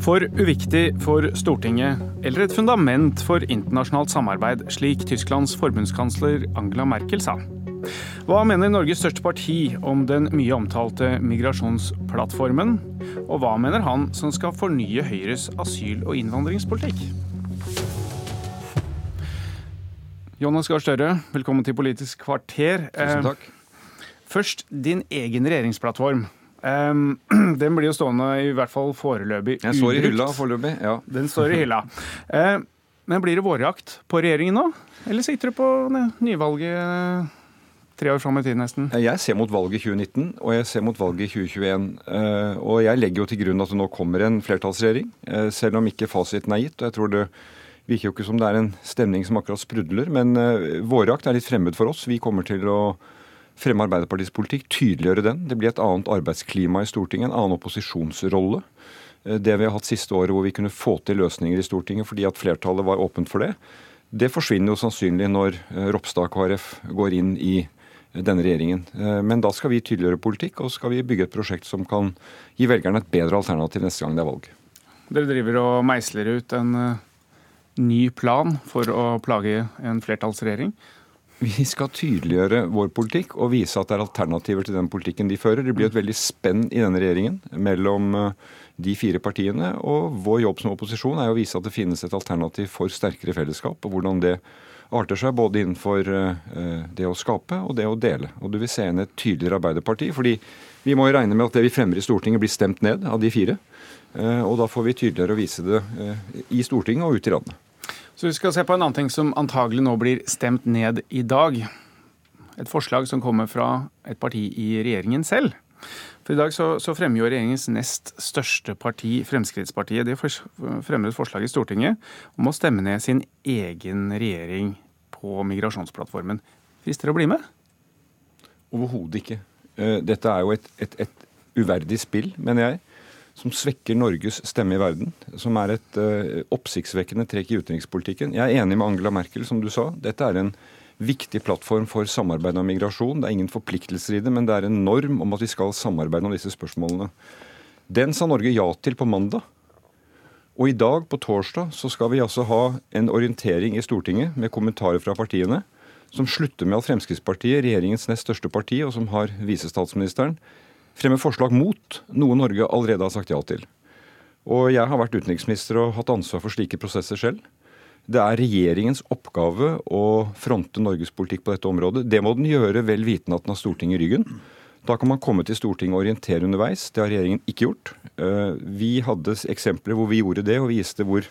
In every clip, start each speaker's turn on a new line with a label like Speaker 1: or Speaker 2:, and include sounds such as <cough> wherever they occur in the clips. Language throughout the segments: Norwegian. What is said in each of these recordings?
Speaker 1: For uviktig for Stortinget, eller et fundament for internasjonalt samarbeid, slik Tysklands forbundskansler Angela Merkel sa. Hva mener Norges største parti om den mye omtalte migrasjonsplattformen? Og hva mener han som skal fornye Høyres asyl- og innvandringspolitikk? Jonas Gahr Støre, velkommen til Politisk kvarter.
Speaker 2: Tusen takk.
Speaker 1: Først din egen regjeringsplattform. Um, <clears throat> den blir jo stående i hvert fall foreløpig
Speaker 2: Den står i hylla foreløpig, ja. <laughs>
Speaker 1: Den står i hylla. Uh, men blir det vårjakt på regjeringen nå? Eller sitter du på nyvalget eh, tre år fram i tid nesten?
Speaker 2: Jeg ser mot valget i 2019, og jeg ser mot valget i 2021. Eh, Og jeg legger jo til grunn at det nå kommer en flertallsregjering, eh, selv om ikke fasiten er gitt. Og jeg tror det virker jo ikke som det er en stemning som akkurat sprudler. Men vårjakt er litt fremmed for oss. Vi kommer til å fremme Arbeiderpartiets politikk, tydeliggjøre den. Det blir et annet arbeidsklima i Stortinget, en annen opposisjonsrolle. Eh, Det vi har hatt siste året hvor vi kunne få til løsninger i Stortinget fordi at flertallet var åpent for det, det forsvinner jo sannsynlig når eh, Ropstad KrF går inn i eh, denne regjeringen. Men da skal vi tydeliggjøre politikk, og skal vi bygge et prosjekt som kan gi velgerne et bedre alternativ neste gang det er valg.
Speaker 1: Dere driver og meisler ut en ny plan for å plage en flertallsregjering.
Speaker 2: Vi skal tydeliggjøre vår politikk og vise at det er alternativer til den politikken de fører. Det blir et veldig spenn i denne regjeringen mellom eh, de fire partiene. Og vår jobb som opposisjon er å vise at det finnes et alternativ for sterkere fellesskap, og hvordan det arter seg både innenfor eh, det å skape og det å dele. Og du vil se igjen et tydeligere Arbeiderparti, fordi vi må jo regne med at det vi fremmer i Stortinget blir stemt ned av de fire. Eh, Og da får vi tydeligere å vise det i Stortinget og ute i landet.
Speaker 1: Så vi skal se på en annen ting som antagelig nå blir stemt ned i dag. Et forslag som kommer fra et parti i regjeringen selv. For I dag så, så fremmer jo regjeringens nest største parti, Fremskrittspartiet, de fremmer et forslag i Stortinget om å stemme ned sin egen regjering på migrasjonsplattformen. Frister det å bli med?
Speaker 2: Overhodet ikke. Eh, Dette er jo et, et, et uverdig spill, mener jeg, som svekker Norges stemme i verden. Som er et uh, oppsiktsvekkende trekk i utenrikspolitikken. Jeg er enig med Angela Merkel, som du sa. Dette er en viktig plattform for samarbeid om migrasjon. Det er ingen forpliktelser i det, men det er en norm om at vi skal samarbeide om disse spørsmålene. Den sa Norge ja til på mandag. Og i dag, på torsdag, så skal vi altså ha en orientering i Stortinget med kommentarer fra partiene som slutter med at Fremskrittspartiet, regjeringens nest største parti, og som har visestatsministeren, fremmer forslag mot noe Norge allerede har sagt ja til. Og jeg har vært utenriksminister og hatt ansvar for slike prosesser selv. Det er regjeringens oppgave å fronte Norges politikk på dette området. Det må den gjøre vel vitende at den har Stortinget i ryggen. Da kan man komme til Stortinget og orientere underveis. Det har regjeringen ikke gjort. Eh, Vi hadde eksempler hvor vi gjorde det, og viste hvor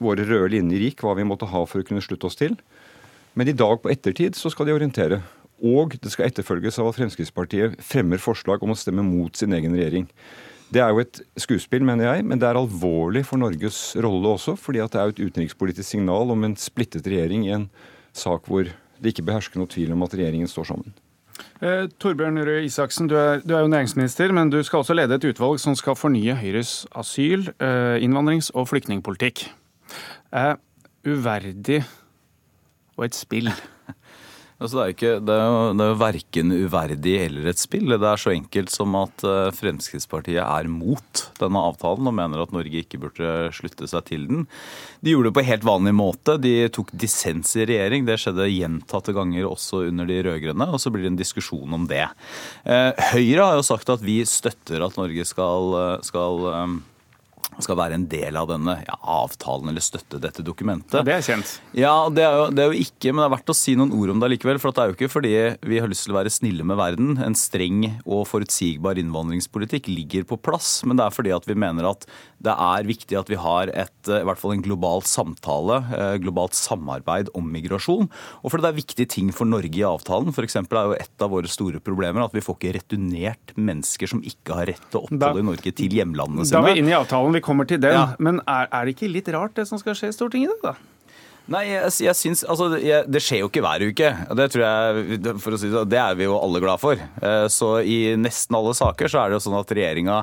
Speaker 2: våre røde linjer gikk, hva vi måtte ha for å kunne slutte oss til. Men i dag på ettertid så skal de orientere. Og det skal etterfølges av at Fremskrittspartiet fremmer forslag om å stemme mot sin egen regjering. Det er jo et skuespill, mener jeg, men det er alvorlig for Norges rolle også. fordi at det er jo et utenrikspolitisk signal om en splittet regjering i en sak hvor det ikke behersker noe tvil om at regjeringen står sammen.
Speaker 1: Eh, Torbjørn Røe Isaksen, du er, du er jo næringsminister, men du skal også lede et utvalg som skal fornye Høyres asyl-, eh, innvandrings- og flyktningpolitikk. Eh, uverdig og et spill.
Speaker 3: Altså, det, er ikke, det, er jo, det jo verken uverdig eller et spill. Det er så enkelt som at eh, Fremskrittspartiet er mot denne avtalen og mener at Norge ikke burde slutte seg til den. De gjorde det på helt vanlig måte. De tok dissens i regjering. Det skjedde gjentatte ganger også under de rød-grønne, og så blir det en diskusjon om det. Eh, Høyre har jo sagt at vi støtter at Norge skal, skal eh, skal være en del av denne ja, avtalen eller støtte dette dokumentet.
Speaker 1: Det er kjent.
Speaker 3: Ja, det er, jo, det er jo ikke, men det er verdt å si noen ord om det likevel. For det er jo ikke fordi vi har lyst til å være snille med verden. En streng og forutsigbar innvandringspolitikk ligger på plass. Men det er fordi at vi mener at det er viktig at vi har et, i hvert fall en global samtale, eh, globalt samarbeid om migrasjon. Og fordi det er viktige ting for Norge i avtalen. F.eks. er jo et av våre store problemer at vi får ikke returnert mennesker som ikke har rett til opphold i Norge, til hjemlandene sine.
Speaker 1: Da er vi inne i avtalen, vi kommer til den.
Speaker 3: Ja.
Speaker 1: Men er, er det ikke litt rart det som skal skje i Stortinget i dag, da?
Speaker 3: Nei, jeg, jeg syns Altså, jeg, det skjer jo ikke hver uke. og Det tror jeg, for å si det, det er vi jo alle glad for. Eh, Så i nesten alle saker så er det jo sånn at regjeringa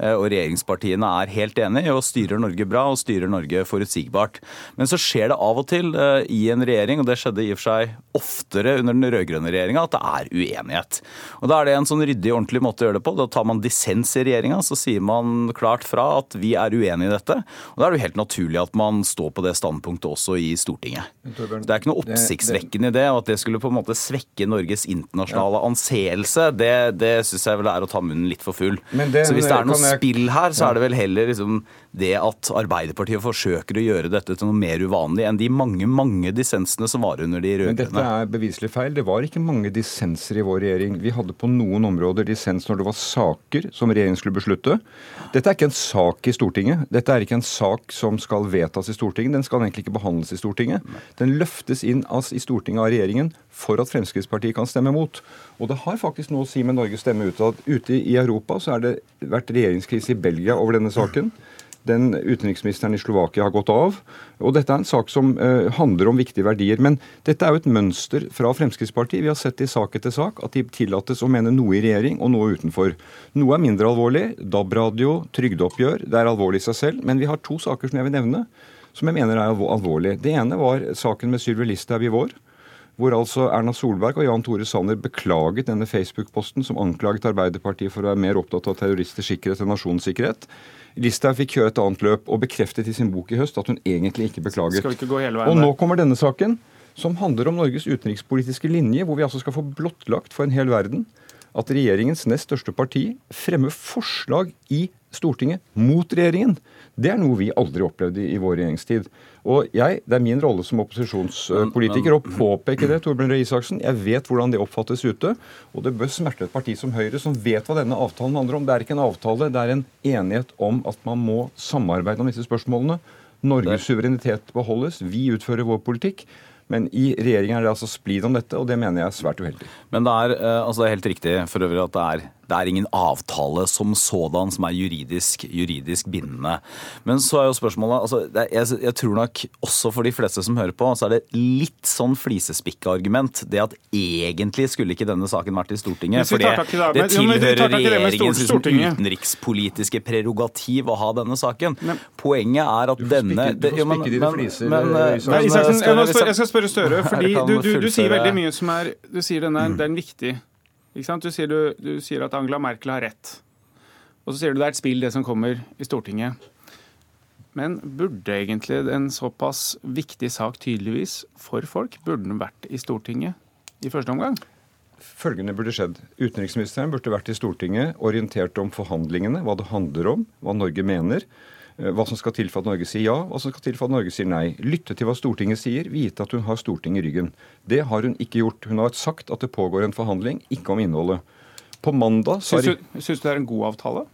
Speaker 3: eh, og regjeringspartiene er helt enige og styrer Norge bra og styrer Norge forutsigbart. Men så skjer det av og til eh, i en regjering, og det skjedde i og for seg oftere under den rød-grønne regjeringa at det er uenighet. Og Da er det en sånn ryddig, ordentlig måte å gjøre det på. Da tar man dissens i regjeringa, så sier man klart fra at vi er uenig i dette. Og Da er det jo helt naturlig at man står på det standpunktet også i Stortinget. Det er ikke noe oppsiktsvekkende i det, og at det skulle på en måte svekke Norges internasjonale anseelse, det, det syns jeg vel er å ta munnen litt for full.
Speaker 2: Det,
Speaker 3: så hvis det er noe jeg... spill her, så er det vel heller liksom det at Arbeiderpartiet forsøker å gjøre dette til noe mer uvanlig enn de mange mange dissensene som var under de rød-grønne.
Speaker 2: Men dette er beviselig feil. Det var ikke mange dissenser i vår regjering. Vi hadde på noen områder dissens når det var saker som regjeringen skulle beslutte. Dette er ikke en sak i Stortinget. Dette er ikke en sak som skal vedtas i Stortinget. Den skal egentlig ikke behandles i Stortinget. Den løftes inn i Stortinget av regjeringen for at Fremskrittspartiet kan stemme mot. Og det har faktisk noe å si med Norges stemme utad. Ute i Europa så har det vært regjeringskrise i Belgia over denne saken. Den utenriksministeren i Slovakia har gått av. Og dette er en sak som uh, handler om viktige verdier. Men dette er jo et mønster fra Fremskrittspartiet. Vi har sett i sak etter sak at de tillates å mene noe i regjering og noe utenfor. Noe er mindre alvorlig. DAB-radio, trygdeoppgjør. Det er alvorlig i seg selv. Men vi har to saker som jeg vil nevne, som jeg mener er alvorlig. Det ene var saken med Sylvi Listhaug i vår hvor altså Erna Solberg og Jan Tore Sanner beklaget denne Facebook-posten som anklaget Arbeiderpartiet for å være mer opptatt av terroristers sikkerhet enn nasjonens sikkerhet. Listhaug fikk kjøre et annet løp og bekreftet i sin bok i høst at hun egentlig ikke beklaget.
Speaker 1: Skal vi ikke gå hele veien
Speaker 2: og nå kommer denne saken, som handler om Norges utenrikspolitiske linje, hvor vi altså skal få blottlagt for en hel verden at regjeringens nest største parti fremmer forslag i Stortinget mot regjeringen. Det er noe vi aldri opplevde i vår regjeringstid. Og jeg, Det er min rolle som opposisjonspolitiker å påpeke det. Torbjørn Røe Isaksen. Jeg vet hvordan det oppfattes ute. Og det bør smerte et parti som Høyre, som vet hva denne avtalen handler om. Det er ikke en avtale, det er en enighet om at man må samarbeide om disse spørsmålene. Norges suverenitet beholdes. Vi utfører vår politikk. Men i regjeringen er det altså splid om dette, og det mener jeg er svært uheldig.
Speaker 3: Men det er, eh, altså det er helt riktig for øvrig at det er det er ingen avtale som sådan som er juridisk, juridisk bindende. Men så er jo spørsmålet altså, er, jeg, jeg, tror nok også for de fleste som hører på, så er det litt sånn flisespikkeargument. Det at egentlig skulle ikke denne saken vært i Stortinget. For det, det tilhører regjeringens utenrikspolitiske prerogativ å ha denne saken. Men, Poenget er at denne
Speaker 2: Du får spikke dine fliser. Men,
Speaker 1: men, eh, men, jeg, skal spørre Støre, <laughs> fordi du, du, du, sier veldig mye som er Du sier denne, den er viktig. Du sier, du, du sier, at Angela Merkel har rett. Og så sier du det er et spill, det som kommer i Stortinget. Men burde egentlig en såpass viktig sak tydeligvis for folk, burde den vært i Stortinget i første omgang?
Speaker 2: Følgende burde skjedd. Utenriksministeren burde vært i Stortinget, orientert om forhandlingene, hva det handler om, hva Norge mener. Eh, hva som skal til for at Norge sier ja, hva som skal til for at Norge sier nei. Lytte til hva Stortinget sier, vite at hun har Stortinget i ryggen. Det har hun ikke gjort. Hun har sagt at det pågår en forhandling, ikke om innholdet. På mandag
Speaker 1: Syns du, syns du det er en god avtale?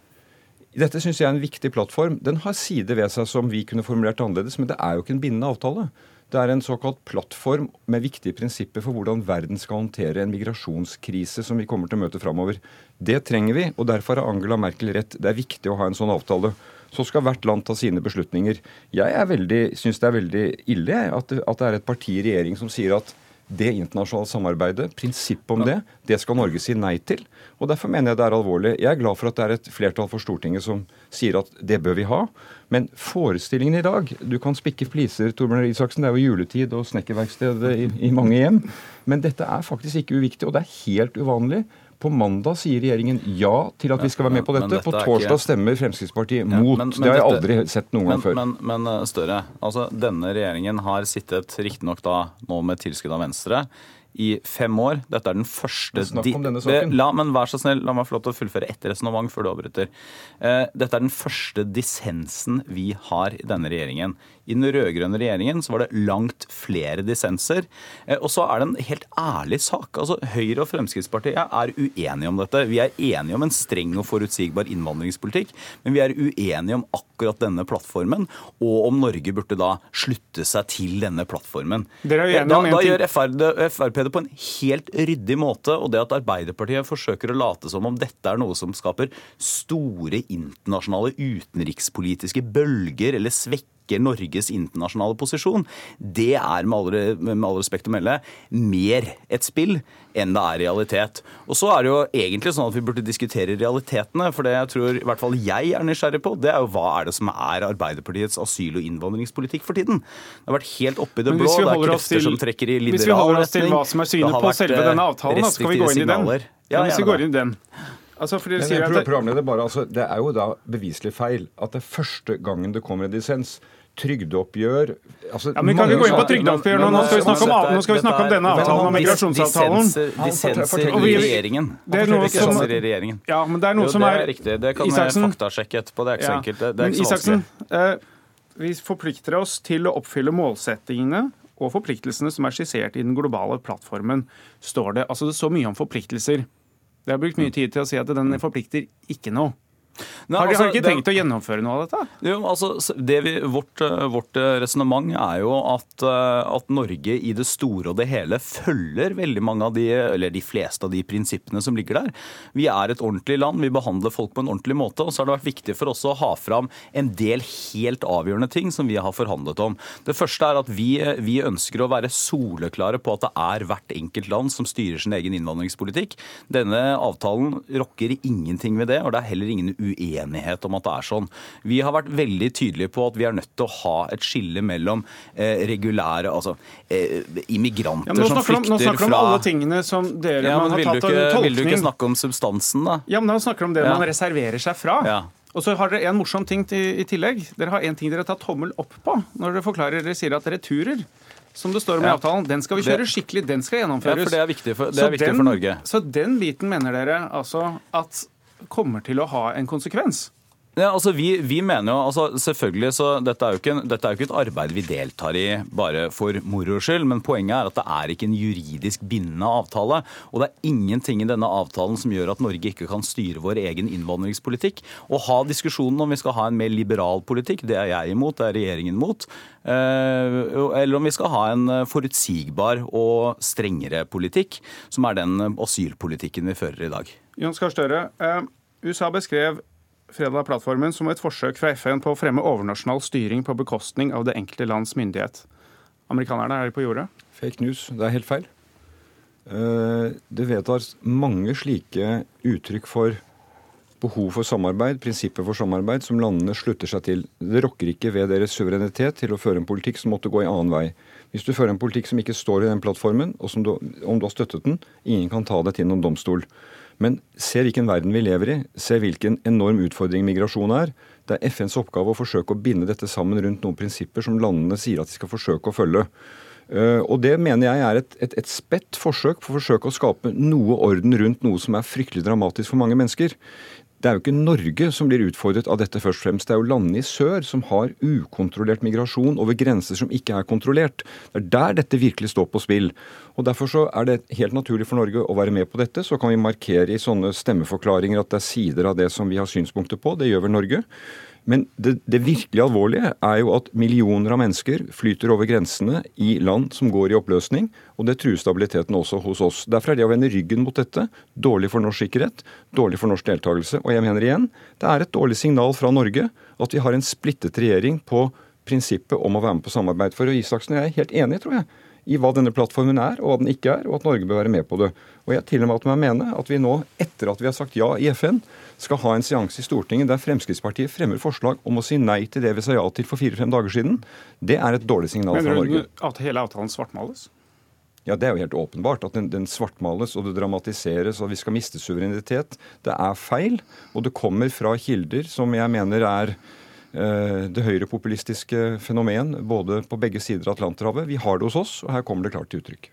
Speaker 2: Dette syns jeg er en viktig plattform. Den har sider ved seg som vi kunne formulert annerledes, men det er jo ikke en bindende avtale. Det er en såkalt plattform med viktige prinsipper for hvordan verden skal håndtere en migrasjonskrise som vi kommer til å møte framover. Det trenger vi, og derfor har Angela Merkel rett. Det er viktig å ha en sånn avtale. Så skal hvert land ta sine beslutninger. Jeg syns det er veldig ille at at det er et parti i regjering som sier at det internasjonale samarbeidet, prinsippet om det, det skal Norge si nei til. Og Derfor mener jeg det er alvorlig. Jeg er glad for at det er et flertall for Stortinget som sier at det bør vi ha. Men forestillingen i dag Du kan spikke fliser, Torbjørn Isaksen. Det er jo juletid og snekkerverksted i, i mange hjem. Men dette er faktisk ikke uviktig, og det er helt uvanlig på mandag sier regjeringen ja til at vi skal være med på dette. dette på torsdag stemmer Fremskrittspartiet mot. Men, men det har jeg aldri sett noen gang før.
Speaker 3: Men, men, eh, Støre, altså denne regjeringen har sittet riktignok da nå med tilskudd av Venstre i fem år. Dette er den første
Speaker 2: Snakk om denne saken.
Speaker 3: La, men vær så snill, la meg få lov til å fullføre ett resonnement før du avbryter. Eh, dette er den første dissensen vi har i denne regjeringen. I den rød-grønne regjeringen så var det langt flere dissenser. Eh, og så er det en helt ærlig sak. Altså, Høyre og Fremskrittspartiet er uenige om dette. Vi er enige om en streng og forutsigbar innvandringspolitikk, men vi er uenige om akkurat denne plattformen, og om Norge burde da slutte seg til denne plattformen.
Speaker 1: Eh, da,
Speaker 3: da gjør Frp det på en helt ryddig måte, og det at Arbeiderpartiet forsøker å late som om dette er noe som skaper store internasjonale utenrikspolitiske bølger eller svekker svekker Norges internasjonale posisjon, det er med all, med all respekt å melde mer et spill enn det er realitet. Og så er det jo egentlig sånn at vi burde diskutere realitetene. For det jeg tror i hvert fall jeg er nysgjerrig på, det er jo hva er det som er Arbeiderpartiets asyl- og innvandringspolitikk for tiden. Det har vært helt oppe i det blå. Det er krefter til, som trekker i liberal retning.
Speaker 1: Hvis vi holder oss til hva som er synet på selve denne avtalen, da skal vi gå inn i den. Ja, hvis vi går inn i den.
Speaker 2: Altså, fordi Men, jeg prøver, bare, altså, Det er jo da beviselig feil at det er første gangen det kommer en dissens trygdeoppgjør
Speaker 1: altså, ja, men Kan vi gå inn på trygdeoppgjør nå? Nå skal vi snakke om, nå skal vi snakke om denne avtalen, om migrasjonsavtalen.
Speaker 3: Dissenser i regjeringen. Det er noe som.
Speaker 1: Ja, men det er noe som er
Speaker 3: riktig. Det kan jeg faktasjekke etterpå. Det er ikke så enkelt. Det er ikke så
Speaker 1: vanskelig. Vi forplikter oss til å oppfylle målsettingene og forpliktelsene som er skissert i den globale plattformen, står det. Altså det står mye om forpliktelser. Det har brukt mye tid til å si at den forplikter ikke noe. Nei, har de altså, ikke tenkt det, å gjennomføre noe av dette?
Speaker 3: Jo, altså, det vi, vårt eh, vårt eh, resonnement er jo at, eh, at, Norge i det store og det hele følger veldig mange av de, eller de fleste av de prinsippene som ligger der. Vi er et ordentlig land, vi behandler folk på en ordentlig måte. Og så har det vært viktig for oss å ha fram en del helt avgjørende ting som vi har forhandlet om. Det første er at vi, vi ønsker å være soleklare på at det er hvert enkelt land som styrer sin egen innvandringspolitikk. Denne avtalen rokker ingenting ved det, og det er heller ingen uenighet uenighet om at det er sånn. Vi har vært veldig tydelige på at vi er nødt til å ha et skille mellom eh, regulære altså eh, immigranter ja, som flykter fra Nå
Speaker 1: snakker du om alle tingene som dere ja,
Speaker 3: man har tatt ikke, tolkning Vil du ikke snakke om substansen, da?
Speaker 1: Ja, men Nå snakker du om det ja. man reserverer seg fra. Ja. Og så har dere en morsom ting i tillegg. Dere har en ting dere tar tommel opp på når dere forklarer. Dere sier at returer som det står om i avtalen, den skal vi kjøre skikkelig. Den skal gjennomføres.
Speaker 3: Ja, for Det er viktig for, det er viktig den, for Norge.
Speaker 1: Så den biten mener dere altså at kommer til å ha en konsekvens.
Speaker 3: Ja, altså vi, vi, mener jo, altså selvfølgelig så dette er, ikke, dette er, jo ikke, et arbeid vi deltar i bare for moro skyld, men poenget er at det er ikke en juridisk bindende avtale. Og det er ingenting i denne avtalen som gjør at Norge ikke kan styre vår egen innvandringspolitikk. Å ha diskusjonen om vi skal ha en mer liberal politikk, det er jeg imot, det er regjeringen imot. Eh, eller om vi skal ha en forutsigbar og strengere politikk, som er den asylpolitikken vi fører i dag.
Speaker 1: Jon Gahr Støre, eh, USA beskrev fredag-plattformen som et forsøk fra FN på å fremme overnasjonal styring på bekostning av det enkelte lands myndighet. Amerikanerne er på jordet?
Speaker 2: Fake news. Det er helt feil. Eh, det vedtas mange slike uttrykk for behov for samarbeid, prinsipper for samarbeid, som landene slutter seg til. Det rokker ikke ved deres suverenitet til å føre en politikk som måtte gå i annen vei. Hvis du fører en politikk som ikke står i den plattformen, og du, om du har støttet den, ingen kan ta det til noen domstol. Men se hvilken verden vi lever i. Se hvilken enorm utfordring migrasjon er. Det er FNs oppgave å forsøke å binde dette sammen rundt noen prinsipper som landene sier at de skal forsøke å følge. Uh, og Det mener jeg er et, et, et spett forsøk på å forsøke å skape noe orden rundt noe som er fryktelig dramatisk for mange mennesker det er jo ikke Norge som blir utfordret av dette først og fremst. Det er jo landene i sør som har ukontrollert migrasjon over grenser som ikke er kontrollert. Det er der dette virkelig står på spill. Og Derfor så er det helt naturlig for Norge å være med på dette. Så kan vi markere i sånne stemmeforklaringer at det er sider av det som vi har synspunkter på. Det gjør vel Norge. Men det, det, virkelig alvorlige er jo at millioner av mennesker flyter over grensene i land som går i oppløsning, og det truer stabiliteten også hos oss. Derfor er det å vende ryggen mot dette dårlig for norsk sikkerhet, dårlig for norsk deltakelse. Og jeg mener igjen, det er et dårlig signal fra Norge at vi har en splittet regjering på prinsippet om å være med på samarbeid. For Isaksen og jeg er helt enige, tror jeg i hva denne plattformen er, og hva den ikke er, og at Norge bør være med på det. Og jeg til og med at mene at vi nå, etter at vi har sagt ja i FN, skal ha en seanse i Stortinget der Fremskrittspartiet fremmer forslag om å si nei til det vi sa ja til for fire-fem dager siden. Det er et dårlig signal fra Norge. Mener
Speaker 1: du at hele avtalen svartmales?
Speaker 2: Ja, Det er jo helt åpenbart at den, den, svartmales og det dramatiseres og vi skal miste suverenitet. Det er feil, og det kommer fra kilder som jeg mener er det høyrepopulistiske fenomen både på begge sider av Atlanterhavet. Vi har det hos oss, og her kommer det klart til uttrykk.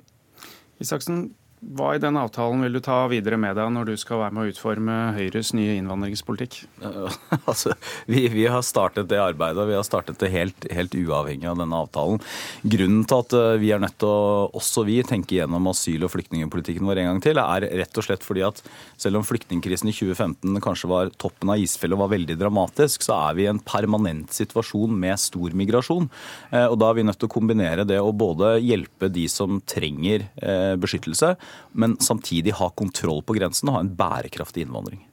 Speaker 1: Isaksen, hva i den avtalen vil du ta videre med deg når du skal være med å utforme Høyres nye innvandringspolitikk? <laughs>
Speaker 3: altså, vi, vi, har startet det arbeidet, og vi har startet det helt, helt, uavhengig av denne avtalen. Grunnen til at eh, vi er nødt til å også vi tenke gjennom asyl- og flyktningpolitikken vår en gang til, er rett og slett fordi at selv om flyktningkrisen i 2015 kanskje var toppen av isfjellet og var veldig dramatisk, så er vi i en permanent situasjon med stor migrasjon. Eh, og da er vi nødt til å kombinere det å både hjelpe de som trenger eh, beskyttelse, men samtidig ha kontroll på grensen og ha en bærekraftig innvandring.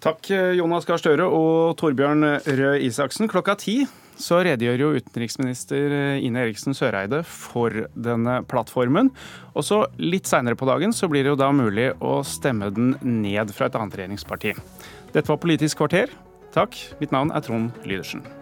Speaker 1: Takk Jonas Gahr Støre og Torbjørn Røe Isaksen. Klokka ti så redegjør jo utenriksminister Ine Eriksen Søreide for denne plattformen. Og så litt seinere på dagen så blir det jo da mulig å stemme den ned fra et annet regjeringsparti. Dette var Politisk kvarter. Takk. Mitt navn er Trond Lydersen.